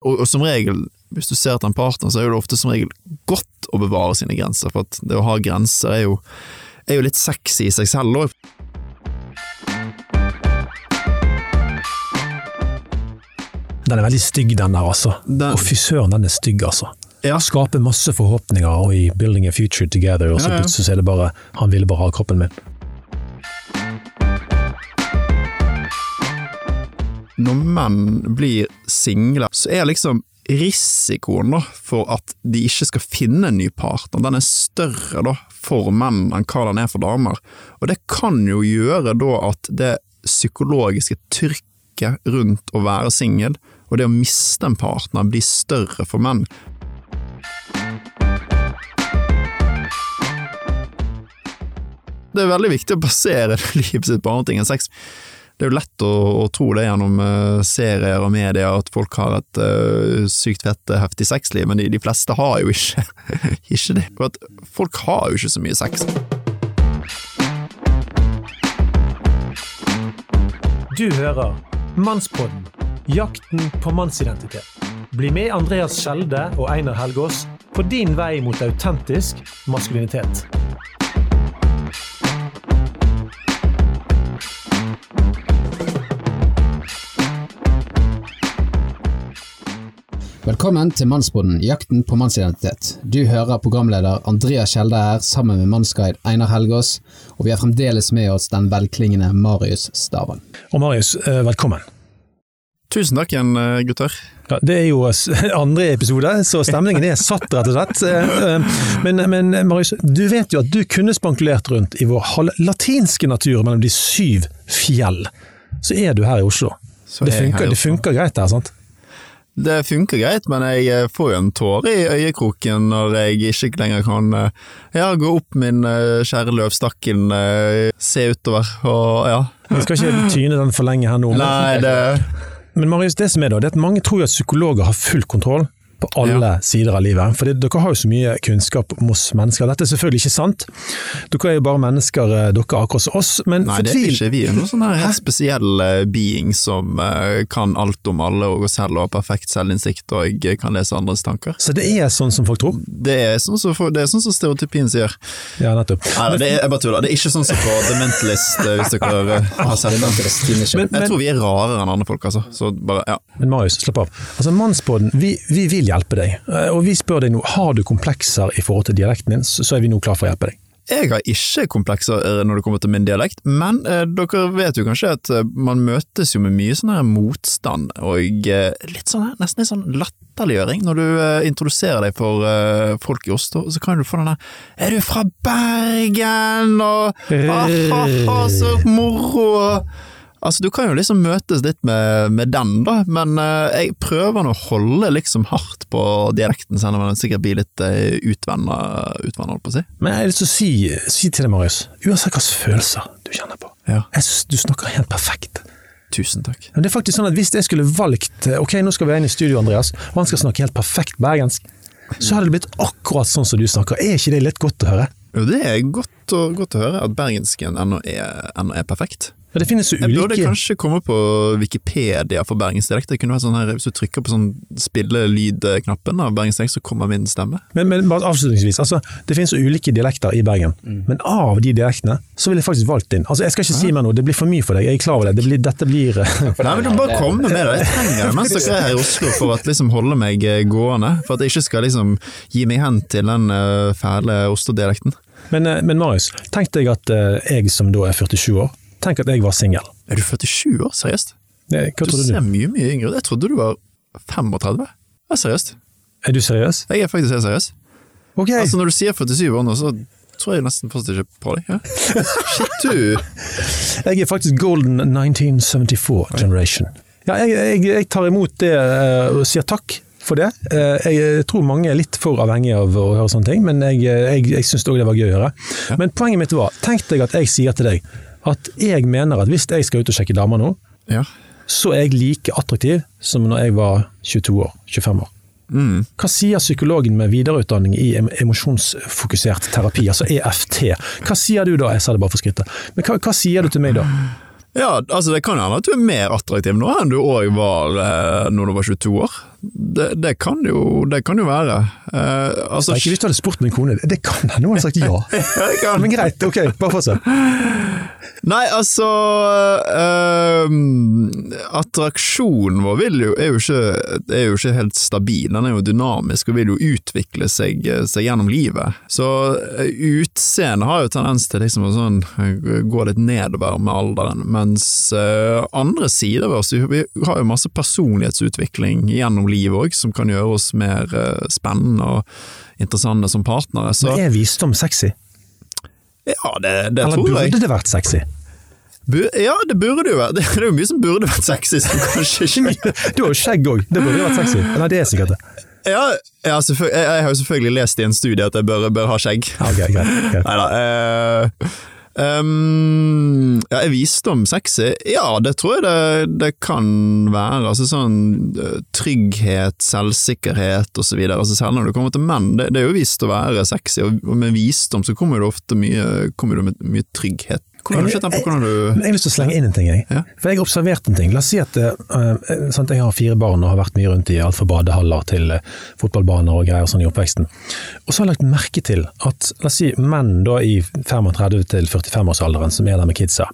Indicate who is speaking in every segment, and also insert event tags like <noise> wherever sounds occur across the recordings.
Speaker 1: Og, og som regel, hvis du ser etter en partner, så er det ofte som regel godt å bevare sine grenser, for at det å ha grenser er jo, er jo litt sexy i seg selv òg.
Speaker 2: Den er veldig stygg, den der, altså.
Speaker 1: Den-
Speaker 2: Og fy søren, den er stygg, altså.
Speaker 1: Ja.
Speaker 2: Skaper masse forhåpninger og i 'building a future together', og så
Speaker 1: Ja, ja.
Speaker 2: plutselig er det bare 'han ville bare ha kroppen min'.
Speaker 1: Når menn blir single, så er liksom risikoen da, for at de ikke skal finne en ny partner, den er større da, for menn enn hva den er for damer. Og det kan jo gjøre da at det psykologiske trykket rundt å være singel, og det å miste en partner, blir større for menn. Det er veldig viktig å basere <laughs> livet sitt på andre ting enn sex. Det er jo lett å, å tro det gjennom uh, serier og medier at folk har et uh, sykt fett, eh, heftig sexliv, men de, de fleste har jo ikke, <laughs> ikke det. For at folk har jo ikke så mye sex.
Speaker 2: Du hører Mannspodden, jakten på mannsidentitet. Bli med Andreas Skjelde og Einar Helgaas på din vei mot autentisk maskulinitet.
Speaker 3: Velkommen til Mannsboden, jakten på mannsidentitet. Du hører programleder Andreas Kjelde her, sammen med mannsguide Einar Helgaas, og vi har fremdeles med oss den velklingende Marius Stavang.
Speaker 2: Og Marius, eh, velkommen.
Speaker 1: Tusen takk igjen, eh, gutter.
Speaker 2: Ja, det er jo <laughs> andre episode, så stemningen er satt, rett og slett. Eh, Men, men Marius, du vet jo at du kunne spankulert rundt i vår halvlatinske natur mellom de syv fjell. Så er du her i Oslo.
Speaker 1: Så
Speaker 2: Det
Speaker 1: er her i
Speaker 2: funker, det funker greit her, sant?
Speaker 1: Det funker greit, men jeg eh, får jo en tåre i øyekroken når jeg ikke lenger kan eh, ja, gå opp min eh, kjære løvstakken, se utover og ja.
Speaker 2: Vi skal ikke tyne den for lenge her nå.
Speaker 1: Nei, det
Speaker 2: Men Marius, det som er da, det er at mange tror at psykologer har full kontroll på alle sider av livet. For dere har jo så mye kunnskap om oss mennesker. Dette er selvfølgelig ikke sant. Dere er jo bare mennesker, eh, dere er akkurat som oss. Men
Speaker 1: Nei, det er ikke vi. er noen sånn her helt spesiell eh, being som eh, kan alt om alle og selv og har perfekt selvinnsikt og kan lese andres tanker.
Speaker 2: Så det er sånn som folk tror?
Speaker 1: Det er sånn som, det er sånn som stereotypien sier.
Speaker 2: Ja, nettopp.
Speaker 1: Nei, det er, jeg bare tuller. Det er ikke sånn som på The Mentalist, hvis dere <laughs> har sett den.
Speaker 2: Men,
Speaker 1: Jeg tror vi er rarere enn andre folk, altså. Så bare, ja.
Speaker 2: men Marius, slapp av. Altså, mannsbåden, vi, vi vil hjelpe deg. Eh, Og vi spør deg nå, har du komplekser i forhold til dialekten din, så er vi nå klar for å hjelpe deg.
Speaker 1: Jeg har ikke komplekser eh, når det kommer til min dialekt, men eh, dere vet jo kanskje at eh, man møtes jo med mye sånn her motstand og eh, litt sånn her, nesten litt sånn latterliggjøring. Når du eh, introduserer deg for folk i Oslo, så kan du få den der 'Er du fra Bergen?' og «Ah-ha-ha, så moro'. Altså, Du kan jo liksom møtes litt med, med den, da, men uh, jeg prøver nå å holde liksom hardt på dialekten, selv om den sikkert blir litt uh, utvanna, utvanna, holdt på å si.
Speaker 2: Men jeg har lyst til å si, si til deg, Marius, uansett hvilke følelser du kjenner på,
Speaker 1: Ja.
Speaker 2: jeg synes du snakker helt perfekt.
Speaker 1: Tusen takk.
Speaker 2: Men det er faktisk sånn at Hvis jeg skulle valgt Ok, nå skal vi inn i studio, Andreas, og han skal snakke helt perfekt bergensk, så hadde det blitt akkurat sånn som du snakker. Er ikke det litt godt å høre?
Speaker 1: Jo, det er godt å, godt å høre at bergensken ennå er, ennå er perfekt.
Speaker 2: Ja, det finnes jo
Speaker 1: Jeg burde
Speaker 2: ulike
Speaker 1: kanskje komme på Wikipedia for bergensdialekt. Det kunne vært sånn her, Hvis du trykker på sånn spille lyd-knappen av bergensdialekt, så kommer min stemme.
Speaker 2: men, men bare avslutningsvis, altså, det finnes jo ulike dialekter i Bergen, men av de dialektene så ville jeg faktisk valgt din. Altså, Jeg skal ikke si mer nå, det blir for mye for deg, jeg er klar over det. det blir, dette blir eh, <laughs>
Speaker 1: Nei, men du bare komme med det. Jeg trenger det mens dere er her i Oslo for å liksom holde meg eh, gående. For at jeg ikke skal liksom gi meg hen til den uh, fæle Oslo-dialekten.
Speaker 2: men, men Marius, tenk deg at jeg som da er 47 år, tenk at jeg var singel.
Speaker 1: Er du 47 år, seriøst?
Speaker 2: Nei, Hva
Speaker 1: Du
Speaker 2: trodde
Speaker 1: ser
Speaker 2: du?
Speaker 1: mye, mye yngre ut. Jeg trodde du var 35. Ja, seriøst.
Speaker 2: Er du seriøs?
Speaker 1: Jeg er faktisk helt seriøs.
Speaker 2: Ok,
Speaker 1: Altså Når du sier 47 år nå, så tror jeg nesten fortsatt ikke på deg. Ja? <laughs> Shit, du!
Speaker 2: jeg er faktisk golden 1974 generation. Ja, jeg, jeg, jeg tar imot det eh, og sier takk for det. Eh, Jeg tror mange er litt for avhengige av å høre sånne ting, men jeg, jeg, jeg syns òg det var gøy å høre. Men poenget mitt var, tenk deg at jeg sier til deg at jeg mener at hvis jeg skal ut og sjekke damer nå,
Speaker 1: Ja.
Speaker 2: så er jeg like attraktiv som når jeg var 22 år, 25 år.
Speaker 1: Mm.
Speaker 2: Hva sier psykologen med videreutdanning i emosjonsfokusert terapi, altså EFT? Hva sier du da? Jeg sa det bare for skrittet. Men hva, hva sier du til meg da?
Speaker 1: Ja, altså Det kan hende at du er mer attraktiv nå enn du òg var eh, når du var 22 år. Det, det, kan jo, det kan jo være. Eh, altså,
Speaker 2: Ikke hvis du hadde spurt min kone, det kan hende hun hadde sagt ja. <laughs> Men greit, ok, bare fortsett.
Speaker 1: Nei, altså øh, Attraksjonen vår jo, er, jo ikke, er, jo ikke, helt stabil. Den er jo dynamisk og vil jo utvikle seg, seg gjennom livet. Så øh, utseendet har jo tendens til liksom å sånn, gå litt nedover med alderen, mens øh, andre sider ved oss Vi har jo masse personlighetsutvikling gjennom livet òg, som kan gjøre oss mer øh, spennende og interessante som partnere. Så,
Speaker 2: Men er visdom sexy?
Speaker 1: Ja, det, det tror jeg.
Speaker 2: Eller burde det vært sexy?
Speaker 1: Ja, det burde jo være. <laughs> Det er jo mye som burde vært sexy, som kanskje ikke <laughs>
Speaker 2: Du har jo skjegg òg, det burde jo vært sexy. Nei, det er sikkert det.
Speaker 1: Ja, jeg, jeg har jo selvfølgelig lest i en studie at jeg bør, bør ha skjegg.
Speaker 2: Ja, ok, greit. greit. <laughs>
Speaker 1: Neida. Eh, um, ja, er visdom sexy? Ja, det tror jeg det, det kan være. Altså sånn eh, trygghet, selvsikkerhet og så videre. Altså selv når det kommer til menn, det, det er jo visst å være sexy, og med visdom så kommer det ofte mye, kommer det mye trygghet. Hvordan har du sett den på hvordan du
Speaker 2: Jeg, Jeg har lyst til å slenge inn en ting. Jeg.
Speaker 1: Ja.
Speaker 2: For jeg har observert en ting. La oss si at uh, sant, jeg har fire barn og har vært mye rundt i alt fra badehaller til uh, fotballbaner og greier sånn i oppveksten. Og så har jeg lagt merke til at la oss si menn da i 35 til 45-årsalderen som er der med kidsa,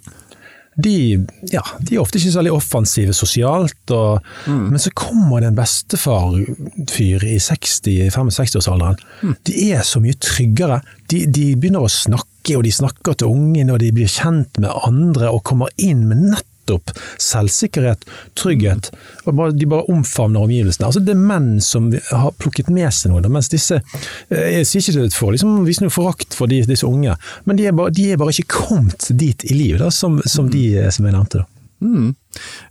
Speaker 2: de, ja, de er ofte ikke så veldig offensive sosialt, og,
Speaker 1: Mm.
Speaker 2: men så kommer det en bestefar-fyr i 60-65-årsalderen.
Speaker 1: Mm.
Speaker 2: De er så mye tryggere. De, de begynner å snakke, og de snakker til ungen, og de blir kjent med andre, og kommer inn med nettopp selvsikkerhet, trygghet. og De bare omfavner omgivelsene. Altså Det er menn som har plukket med seg noe, mens disse eh, Jeg sier ikke det for liksom, vise noe forakt for de, disse unge, men de er, bare, de er bare ikke kommet dit i livet da, som, som de eh, som jeg nevnte. da.
Speaker 1: Mm.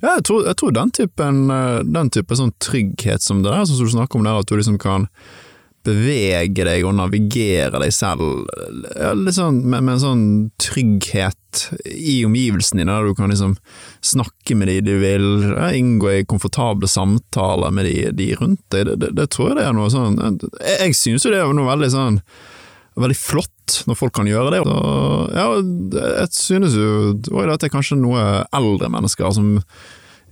Speaker 1: Ja, jeg tror, jeg tror den typen eh, den type sånn trygghet som det der, sånn som du snakker om der, at du liksom kan bevege deg og navigere deg selv sånn, med, med en sånn trygghet i omgivelsene dine, der du kan liksom snakke med de du vil, inngå i komfortable samtaler med de, de rundt deg. Det, det, det tror jeg det er noe sånn Jeg, jeg synes jo det er noe veldig sånn veldig flott når folk kan gjøre det. Så, ja, jeg synes jo at det er kanskje noe eldre mennesker som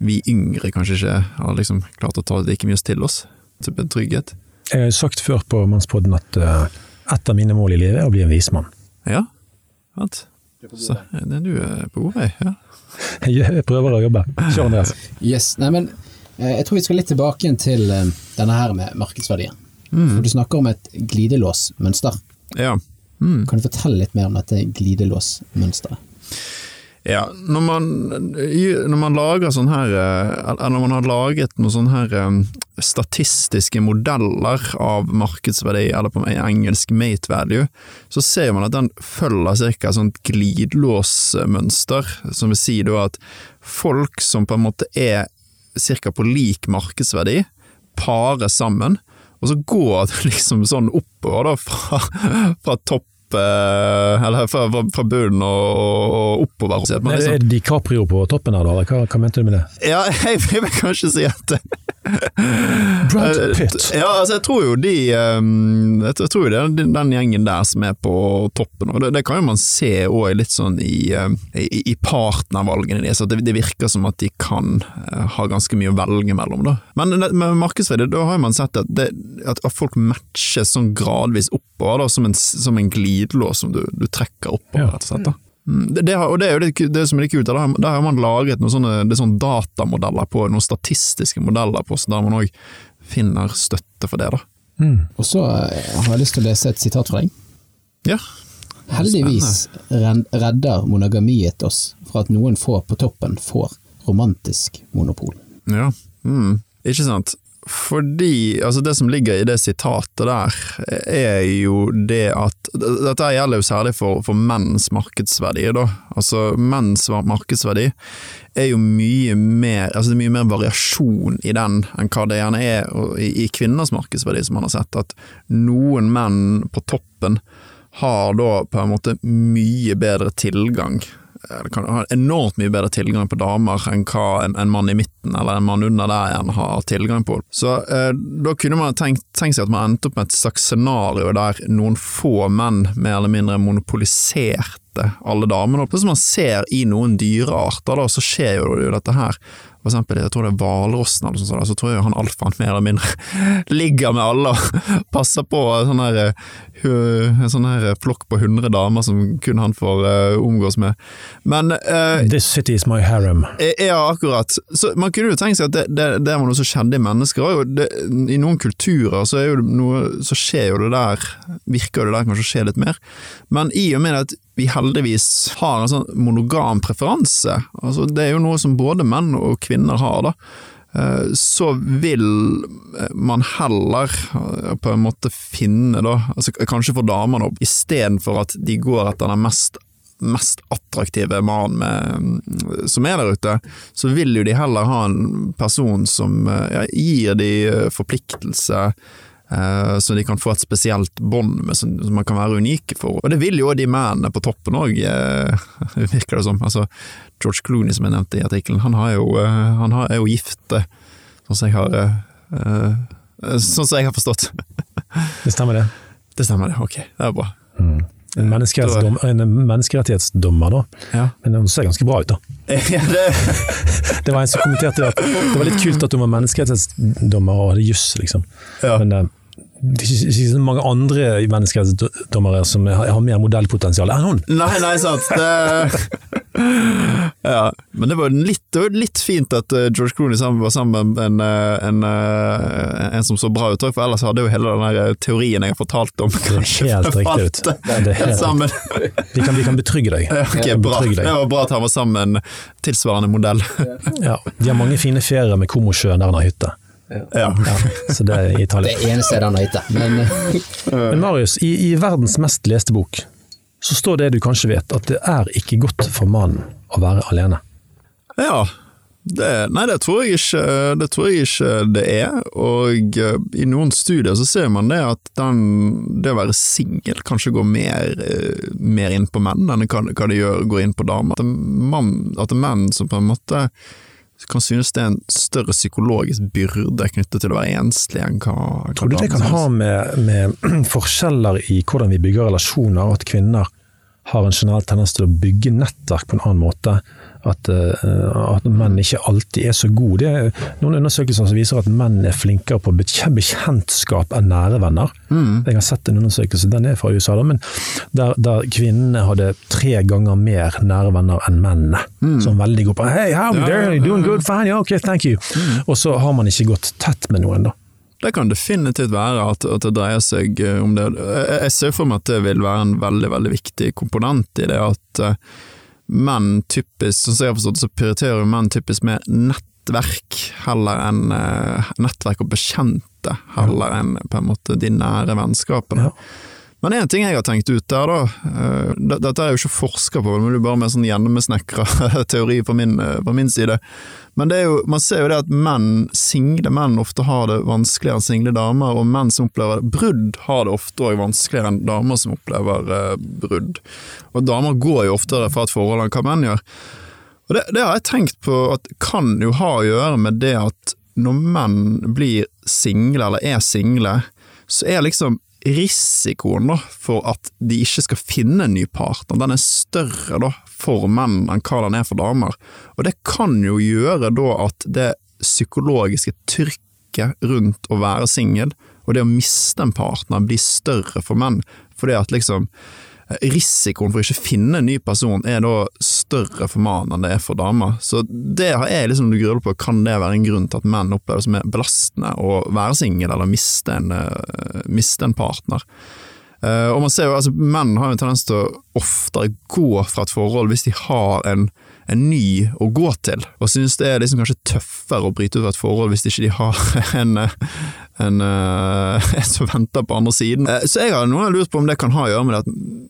Speaker 1: vi yngre kanskje ikke har liksom klart å ta like mye til oss. Type trygghet.
Speaker 2: Jeg har sagt før på Mannspodden at uh, et av mine mål i livet er å bli en vismann.
Speaker 1: Ja, sant. Så, det er du er på god vei, ja. <laughs>
Speaker 2: Jeg prøver å jobbe. Kjør, Andreas.
Speaker 3: Yes, nei, men eh, jeg tror vi skal litt tilbake igjen til eh, denne her med markedsverdien. For du snakker om et glidelåsmønster.
Speaker 1: Ja. Mm.
Speaker 3: Kan du fortelle litt mer om dette glidelåsmønsteret?
Speaker 1: Ja, når man, når man lager sånn her eh, Eller når man har laget noen sånne her eh, statistiske modeller av markedsverdi, eller på engelsk mate value, så ser man at den følger ca. et sånt glidelåsmønster, som vil si da at folk som på en måte er ca. på lik markedsverdi, parer sammen, og så går det <laughs> liksom sånn oppover da, fra, fra topp eh, eller fra, fra, fra bunnen og, og oppover. Så liksom.
Speaker 2: Er det DiCaprio på toppen her, da? Hva, hva mente du med det?
Speaker 1: ja, <laughs> jeg vil kanskje si at <laughs>
Speaker 2: Brad
Speaker 1: Eh,
Speaker 2: Pitt.
Speaker 1: Ja, altså jeg tror jo de ehm, Jeg tror jo det er den, gjengen der som er på toppen, og det, det kan jo man se òg litt sånn i, ehm, i, i partnervalgene deres, at det, det virker som at de kan eh, ha ganske mye å velge mellom, da. Men med markedsverdi, da har man sett at, det, at, folk matches sånn gradvis oppover, da, som en, som en glidelås som du, du trekker oppover, rett og slett. da. Mm, Det, har, og det er jo det, det som er litt kult, der har, der har man laget noen sånne, det er sånne datamodeller på, noen statistiske modeller på, så der man òg finner støtte for det. da.
Speaker 2: Mm.
Speaker 3: Og så eh, har jeg lyst til å lese et sitat fra deg.
Speaker 1: Ja,
Speaker 3: Heldigvis redder monogamiet oss fra at noen få på toppen får romantisk monopol.
Speaker 1: ja. Mm. Ikke sant. Fordi, altså det som ligger i det sitatet der, er jo det at Dette gjelder jo særlig for, for menns markedsverdi, da. Altså menns markedsverdi er jo mye mer Altså det er mye mer variasjon i den enn hva det gjerne er i, i kvinners markedsverdi, som man har sett. At noen menn på toppen har da på en måte mye bedre tilgang kan ha enormt mye bedre tilgang på damer enn hva en, en mann i midten eller en mann under der igjen, har tilgang på. Så eh, da kunne man tenkt, tenkt seg at man endte opp med et slags scenario der noen få menn mer eller mindre monopoliserte alle damene. Og som man ser i noen dyrearter, da, så skjer jo dette her. For eksempel, jeg tror det er hvalrossen eller sånn, så tror jeg han alfaen mer eller mindre <laughs> ligger med alle og <laughs> passer på sånn her, eh, en sånn her flokk på 100 damer som kun han får uh, omgås med. Men uh,
Speaker 2: This city is my harem.
Speaker 1: Ja, akkurat. Så man kunne jo tenkt seg at det, det, det var noe som skjedde i mennesker. Og det, I noen kulturer så, noe, så, skjer jo det der Virker jo det der kanskje skje litt mer. Men i og med at vi heldigvis har en sånn monogam preferanse, altså det er jo noe som både menn og kvinner har, da, eh, så vil man heller eh, på en måte finne, da, altså kanskje for damene, istedenfor at de går etter den mest mest attraktive mannen som er der ute, så vil jo de heller ha en person som eh, ja, gir de forpliktelse, Eh, så de kan få et spesielt bånd som, man kan være unike for. Og det vil jo de mennene på toppen òg, eh, <laughs> virker det som. Altså, George Clooney som jeg nevnte i artikkelen, han, eh, han er jo gift, sånn som jeg har Sånn som jeg har forstått.
Speaker 2: Det stemmer det. <laughs>
Speaker 1: Det stemmer det, ok, det er bra.
Speaker 2: Mm. En, menneskerettighetsdom, en, menneskerettighetsdommer, da. Ja. Men hun ser ganske bra ut, da. <laughs> Ja, det... det... var en som kommenterte at det var litt kult at hun var menneskerettighetsdommer og hadde juss, liksom. Ja. Men det er ikke så mange andre menneskerettighetsdommere som har, har mer modellpotensial enn hun.
Speaker 1: Nei, nei, sant. Det... ja, men det var litt, litt fint at eh, George Clooney var sammen med en, eh, en, en, en som så bra ut, for ellers hadde jo hele den eh, teorien jeg har fortalt om
Speaker 2: Det er helt riktig ut. Det er helt vi, kan, vi kan betrygge deg.
Speaker 1: Ja, okay, bra. Deg. Det var bra at han var sammen med en tilsvarende modell.
Speaker 2: ja, De har mange fine ferier med Komosjøen der han har hytte. Ja. ja. så det er i Italia.
Speaker 3: Det eneste han har hytte. Men,
Speaker 2: Men Marius, i, i, verdens mest leste bok så står det du kanskje vet, at det er ikke godt for mannen å være alene.
Speaker 1: Ja, det, nei, det tror, ikke, det tror, jeg ikke, det er. Og uh, i noen studier så ser man det at den, det å være singel kanskje går mer, uh, mer, inn på menn enn hva, det gjør, går inn på damer. At, det at menn som på en måte kan synes det er en større psykologisk byrde knyttet til å være enslig enn hva, hva
Speaker 2: Tror du det kan ha med, med, <clears throat> forskjeller i hvordan vi bygger relasjoner, at kvinner har en generell tendens til å bygge nettverk på en annen måte at, uh, at, menn ikke alltid er så gode. Det er noen undersøkelser som viser at menn er flinkere på bekjentskap enn nære venner. Mm. Jeg har sett en undersøkelse, den er fra USA, da, men der, der, kvinnene hadde tre ganger mer nære venner enn mennene. Mm. Som veldig går på 'Hey, how are you? You doing good? Fine? Yeah, okay, thank you'. Mm. Og så har man ikke gått tett med noen, da.
Speaker 1: Det kan definitivt være at, at, det dreier seg eh, om det. Jeg ser for meg at det vil være en veldig veldig viktig komponent i det at uh, menn typisk, sånn som jeg har forstått så prioriterer menn typisk med nettverk heller enn uh, nettverk og bekjente, heller enn på en måte de nære vennskapene. Ja. Men én ting jeg har tenkt ut der, da, uh, dette er jo ikke forska på, det er bare med sånn gjennomsnekra <laughs> teori fra min, på min side, men jo, man ser jo det at menn, single menn ofte har det vanskeligere enn single damer, og menn som opplever brudd, har det ofte òg vanskeligere enn damer som opplever eh, brudd. Og damer går jo oftere fra et forhold enn hva menn gjør. Og det, det har jeg tenkt på at kan jo ha å gjøre med det at når menn blir single, eller er single, så er liksom risikoen da, for at de ikke skal finne en ny partner, den er større da, for menn enn hva den er for damer. Og det kan jo gjøre da at det psykologiske trykket rundt å være singel, og det å miste en partner, blir større for menn. Fordi at liksom risikoen for å ikke finne en ny person er da større for mannen enn det er for damer. Så det har jeg liksom grunn på, kan det være en grunn til at menn opplever det som er belastende å være singel eller miste en, uh, miste en partner. Uh, og man ser jo, altså Menn har jo en tendens til å oftere gå fra et forhold hvis de har en en ny å gå til, og synes det er liksom kanskje tøffere å bryte ut av et forhold hvis ikke de har <laughs> en, en, en som venter på andre siden. Eh, så jeg har noen lurt på om det kan ha å gjøre med at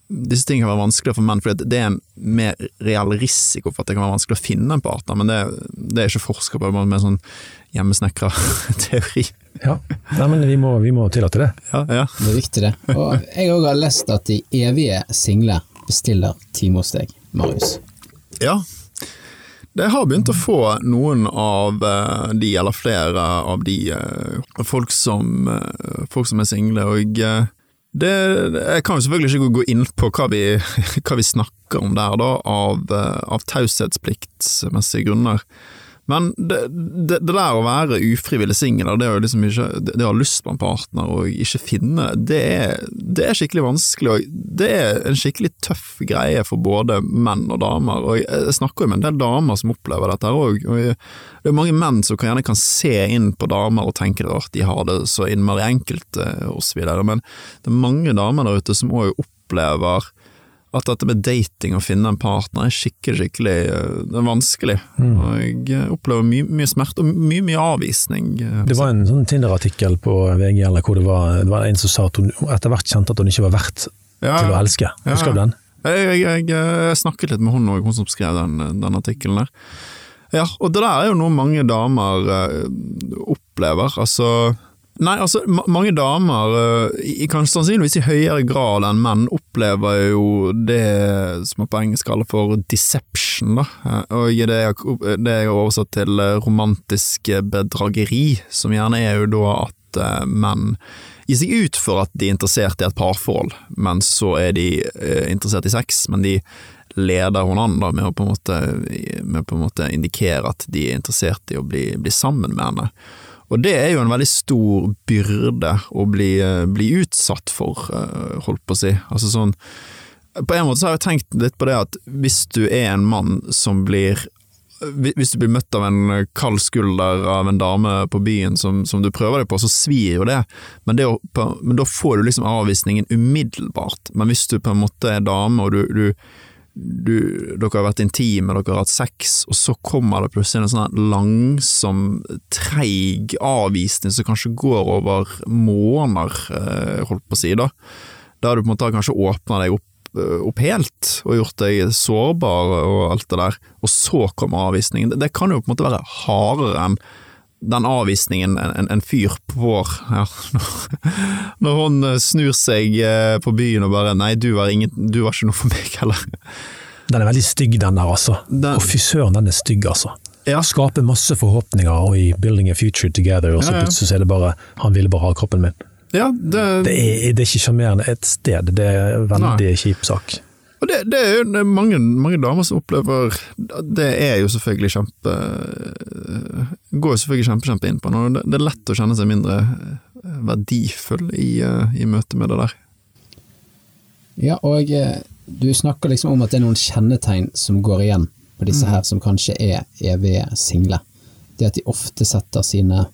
Speaker 1: disse tingene kan være vanskeligere for menn, fordi det er en mer reell risiko for at det kan være vanskelig å finne en partner, men det, det er ikke forska på, det med en sånn hjemmesnekra <laughs> teori.
Speaker 2: Ja, Nei, men vi må, vi må tillate det.
Speaker 1: Ja, ja.
Speaker 3: Det er viktig, det. Og jeg òg har lest at de evige single bestiller time hos deg, Marius.
Speaker 1: Ja, Det har begynt å få noen av eh, de, eller flere av de, eh, folk som, eh, folk som er single, og det, jeg kan jo selvfølgelig ikke gå inn på hva vi, <laughs> hva vi snakker om der, da, av, av taushetspliktsmessige grunner. Men det, det, det der å være ufrivillig singel, det liksom ikke det å ha lyst på en partner og ikke finne, det er, det er skikkelig vanskelig, og det er en skikkelig tøff greie for både menn og damer. Og jeg snakker jo med en del damer som opplever dette òg, det er mange menn som gjerne kan se inn på damer og tenke at de har det så innmari enkelt, eh, videre, men det er mange damer der ute som òg opplever at dette med dating og finne en partner er skikkelig, skikkelig eh, det er vanskelig.
Speaker 2: Mm.
Speaker 1: Og jeg opplever mye, mye smerte og mye, mye avvisning. eh,
Speaker 2: Det var en sånn Tinder-artikkel på VG eller hvor det var, det var en som sa at hun etter hvert kjente at hun ikke var verdt
Speaker 1: ja,
Speaker 2: til å elske. Husker du den?
Speaker 1: Jeg, jeg, jeg, snakket litt med hun òg, hun som skrev den, den artikkelen der. Ja, og det der er jo noe mange damer eh, opplever. Altså Nei, altså, ma mange damer, uh, i, kanskje sannsynligvis i høyere grad enn menn, opplever jo det som på engelsk kaller for deception, da. Uh, og det er, er oversatt til uh, romantisk bedrageri, som gjerne er jo da at uh, menn gir seg ut for at de er interessert i et parforhold, men så er de interessert i sex, men de leder hun an da, med å på en måte, med på en måte indikere at de er interessert i å bli, bli sammen med henne. Og det er jo en veldig stor byrde å bli, bli utsatt for, holdt på å si. Altså sånn På en måte så har jeg tenkt litt på det at hvis du er en mann som blir hvis du blir møtt av en kald skulder av en dame på byen som, som du prøver deg på, så svir jo det, men, det å, men da får du liksom avvisningen umiddelbart. Men hvis du på en måte er dame, og du, du du, dere har vært intime, dere har hatt sex, og så kommer det plutselig en sånn langsom, treig avvisning som kanskje går over måneder, holdt på å si, da. Der du på en måte kanskje åpner deg opp, opp helt, og gjort deg sårbar og alt det der, og så kommer avvisningen. Det, det kan jo på en måte være hardere enn den avvisningen en, en, fyr får ja, <laughs> når hun snur seg på byen og bare 'nei, du var, ingen, du var ikke noe for meg', <laughs> heller.
Speaker 2: Den er veldig stygg, den der, altså.
Speaker 1: Den-
Speaker 2: Og fy søren, den er stygg, altså.
Speaker 1: Ja.
Speaker 2: Skaper masse forhåpninger og i 'building a future together', og så
Speaker 1: Ja, ja.
Speaker 2: plutselig er det bare 'han ville bare ha kroppen min'.
Speaker 1: Ja, det,
Speaker 2: Det er, det er ikke sjarmerende et sted, det er en veldig kjip sak.
Speaker 1: Og det, det er jo det er mange, mange damer som opplever Det er jo selvfølgelig kjempe Går jo selvfølgelig kjempe, kjempe inn på noe. det. Er lett å kjenne seg mindre eh, verdifull i, eh, i møte med det der.
Speaker 3: Ja, og eh, du snakker liksom om at det er noen kjennetegn som går igjen på disse her som kanskje er evige single. Det at de ofte setter sine,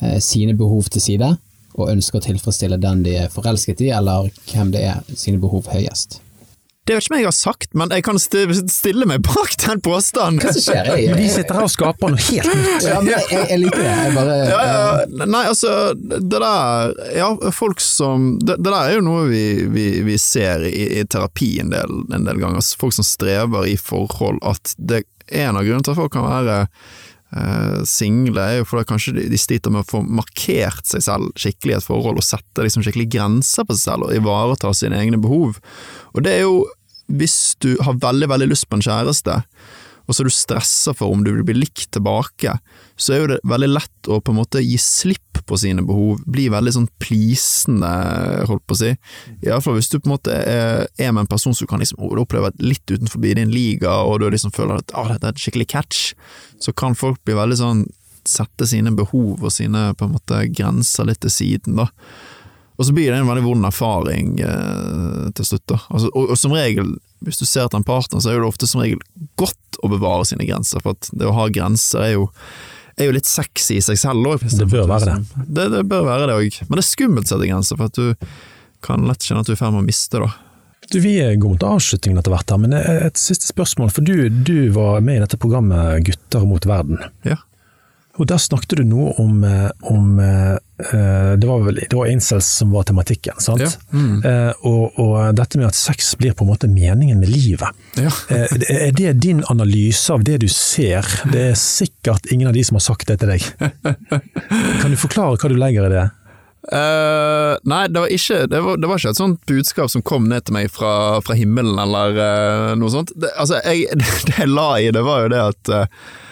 Speaker 3: eh, sine behov til side, og ønsker å tilfredsstille den de er forelsket i, eller hvem det er sine behov høyest.
Speaker 1: Det vet ikke om jeg har sagt, men jeg kan stille meg bak den påstanden.
Speaker 3: Hva som skjer? Jeg,
Speaker 2: Men de sitter her og skaper noe helt nytt.
Speaker 3: ja, men jeg, jeg, jeg liker det. Jeg bare
Speaker 1: Ja, ja, nei, altså, det der Ja, folk som Det, det der er jo noe vi, vi, vi ser i, i terapi en del, en del ganger. Altså, Folk som strever i forhold, at det En av grunnene til at folk kan være eh, single, er jo fordi kanskje de, de sliter med å få markert seg selv skikkelig i et forhold, og sette liksom skikkelig grenser på seg selv, og ivareta sine egne behov. Og det er jo hvis du har veldig, veldig lyst på en kjæreste, og så er du stressa for om du vil bli likt tilbake, så er jo det veldig lett å på en måte gi slipp på sine behov, bli veldig sånn plisende, holdt på å si. Iallfall hvis du på en måte er, med en person som kan liksom, du litt utenfor din liga, og du liksom føler at ah, dette er et skikkelig catch, så kan folk bli veldig sånn sette sine behov og sine på en måte grenser litt til siden, da. Og så blir det en veldig vond erfaring eh, til slutt. da. Altså, og, og som regel, hvis du ser etter en partner, så er det ofte som regel godt å bevare sine grenser, for at det å ha grenser er jo, er jo litt sexy i seg selv òg.
Speaker 2: Det bør være det.
Speaker 1: Det, det bør være det òg, men det er skummelt å sette grenser, for at du kan lett kjenne at du er i ferd med å miste, da.
Speaker 2: Du, vi går mot avslutningen etter hvert, her, men et siste spørsmål. For du, du var med i dette programmet Gutter mot verden.
Speaker 1: Ja.
Speaker 2: Og Der snakket du noe om, eh, om eh, Det var vel det var incels som var tematikken, sant?
Speaker 1: Ja. Mm.
Speaker 2: Eh, og, og dette med at sex blir på en måte meningen med livet.
Speaker 1: Ja. <laughs>
Speaker 2: Eh, Er det din analyse av det du ser? Det er sikkert ingen av de som har sagt det til deg. <laughs> Kan du forklare hva du legger i det?
Speaker 1: Uh, nei, det var, ikke, det, var, det var ikke et sånt budskap som kom ned til meg fra, fra himmelen eller uh, noe sånt. Det, altså, jeg, <laughs> det jeg la i det, var jo det at eh, eh,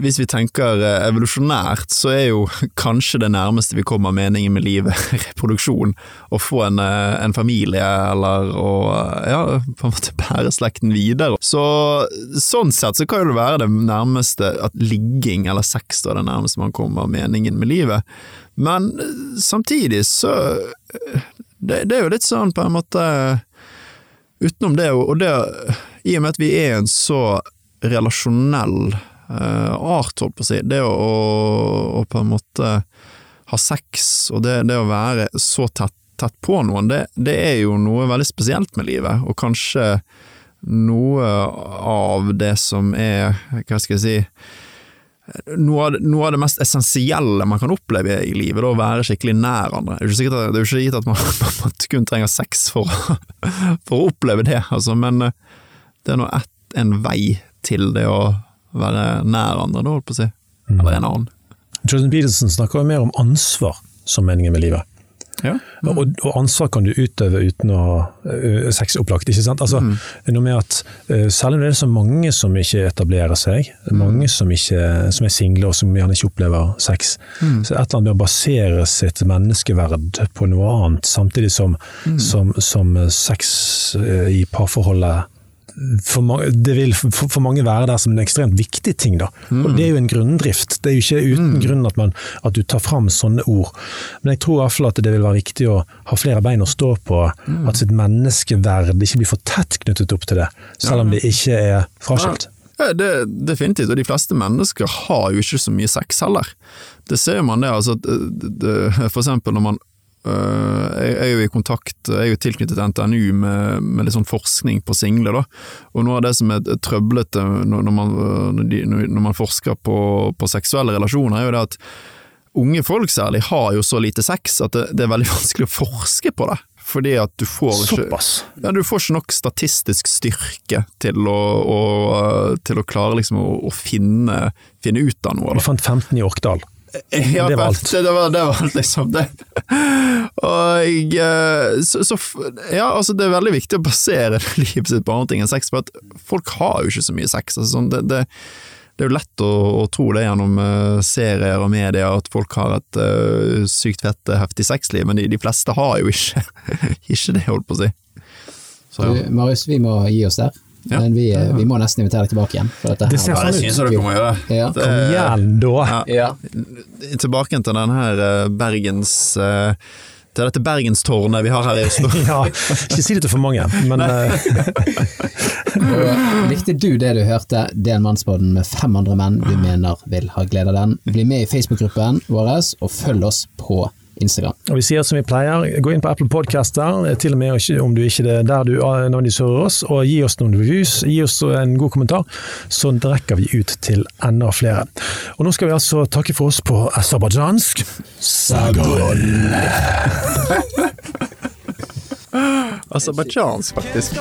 Speaker 1: hvis vi tenker eh, evolusjonært, så er jo <laughs> kanskje det nærmeste vi kommer meningen med livet, <laughs> reproduksjon. Å få en, eh, en familie, eller å ja, på en måte bære slekten videre. Så sånn sett så kan jo det være det nærmeste at ligging eller sex er det nærmeste man kommer meningen med livet. Men eh, samtidig så eh, det, det er jo litt sånn på en måte Utenom det, og det i og med at vi er en så relasjonell art, holdt på å si, det å, å, på en måte ha sex og det, det å være så tett, tett på noen, det, det, er jo noe veldig spesielt med livet, og kanskje noe av det som er, hva skal jeg si noe av, noe av, det mest essensielle man kan oppleve i livet, da, å være skikkelig nær andre. Det er jo ikke, det er ikke gitt at man, <laughs> man, kun trenger sex for, for å oppleve det, altså, men eh, det er nå en vei til det å være nær andre, da, holdt på å si. Mm. Eller en annen.
Speaker 2: Jordan Peterson snakker jo mer om ansvar som meningen med livet.
Speaker 1: Ja.
Speaker 2: Mm. Og, og, ansvar kan du utøve uten å ha uh, sex opplagt. ikke sant? Altså, mm. noe med at uh, Selv om det er så mange som ikke etablerer seg, mm. mange som, ikke, som, er single og som gjerne ikke opplever sex, mm. så et eller annet med å basere sitt menneskeverd på noe annet, samtidig som, mm. som, som sex uh, i parforholdet for mange, det vil for, for, mange være der som en ekstremt viktig ting. da. Mm. Og Det er jo en grunndrift. Det er jo ikke uten mm. grunn at, man, at, du tar fram sånne ord. Men jeg tror i hvert fall at det vil være viktig å ha flere bein å stå på. Mm. At sitt menneskeverd ikke blir for tett knyttet opp til det, selv om det ikke er fraskilt.
Speaker 1: Ja, det, definitivt, og de fleste mennesker har jo ikke så mye sex heller. Det ser man det, altså, det, det, for eksempel når man Eh, jeg er jo i kontakt, jeg er jo tilknyttet NTNU med, med litt sånn forskning på single, da. Og noe av det som er trøblete når, man, når man forsker på, på, seksuelle relasjoner, er jo det at unge folk særlig har jo så lite sex at det, det er veldig <laughs> vanskelig å forske på det. Fordi at du får ikke, ja, du får ikke nok statistisk styrke til å, å til å klare liksom å, å finne, finne, ut av noe.
Speaker 2: Da. Vi fant 15 i Orkdal.
Speaker 1: Ja, det var alt. Det, det, var, det var alt, liksom. Det. Og eh, så, så, Ja, altså, det er veldig viktig å basere <laughs> livet sitt på annet enn sex, for at folk har jo ikke så mye sex. Altså, sånn, det, det, det, er jo lett å, å tro det gjennom uh, serier og medier, at folk har et uh, sykt fett, heftig sexliv, men de, de, fleste har jo ikke, <laughs> ikke det, holdt på å si.
Speaker 3: Så, ja. du, Marius, vi må gi oss der. Ja. Men vi, vi, må nesten invitere deg tilbake igjen.
Speaker 1: det ser sånn ut. Det syns jeg dere må gjøre.
Speaker 3: Ja.
Speaker 2: Kom igjen, da!
Speaker 3: Ja.
Speaker 1: Tilbake til den her eh, Bergens uh, til dette bergenstårnet vi har her i Oslo. <laughs>
Speaker 2: ja, ikke si det til for mange, men <laughs> eh,
Speaker 3: Likte du det du hørte, del mannsbåten med fem andre menn du mener vil ha glede av den? Bli med i Facebook-gruppen vår, og følg oss på Instagram.
Speaker 2: Og Vi sier som vi pleier, gå inn på Apple Podcaster, til og med om du ikke er der du når de sører oss, og gi oss noen reviews, gi oss en god kommentar, så rekker vi ut til enda flere. Og nå skal vi altså takke for oss på aserbajdsjansk. Sagon! <laughs>
Speaker 1: Aserbajdsjansk, faktisk.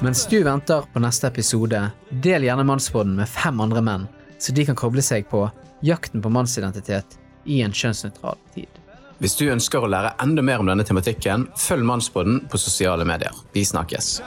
Speaker 3: Mens du venter på neste episode, del gjerne Mannsbåten med fem andre menn, så de kan koble seg på jakten på mannsidentitet i en kjønnsnøytral tid.
Speaker 4: Hvis du ønsker å lære enda mer om denne tematikken, følg Mannsbåten på sosiale medier. Vi snakkes.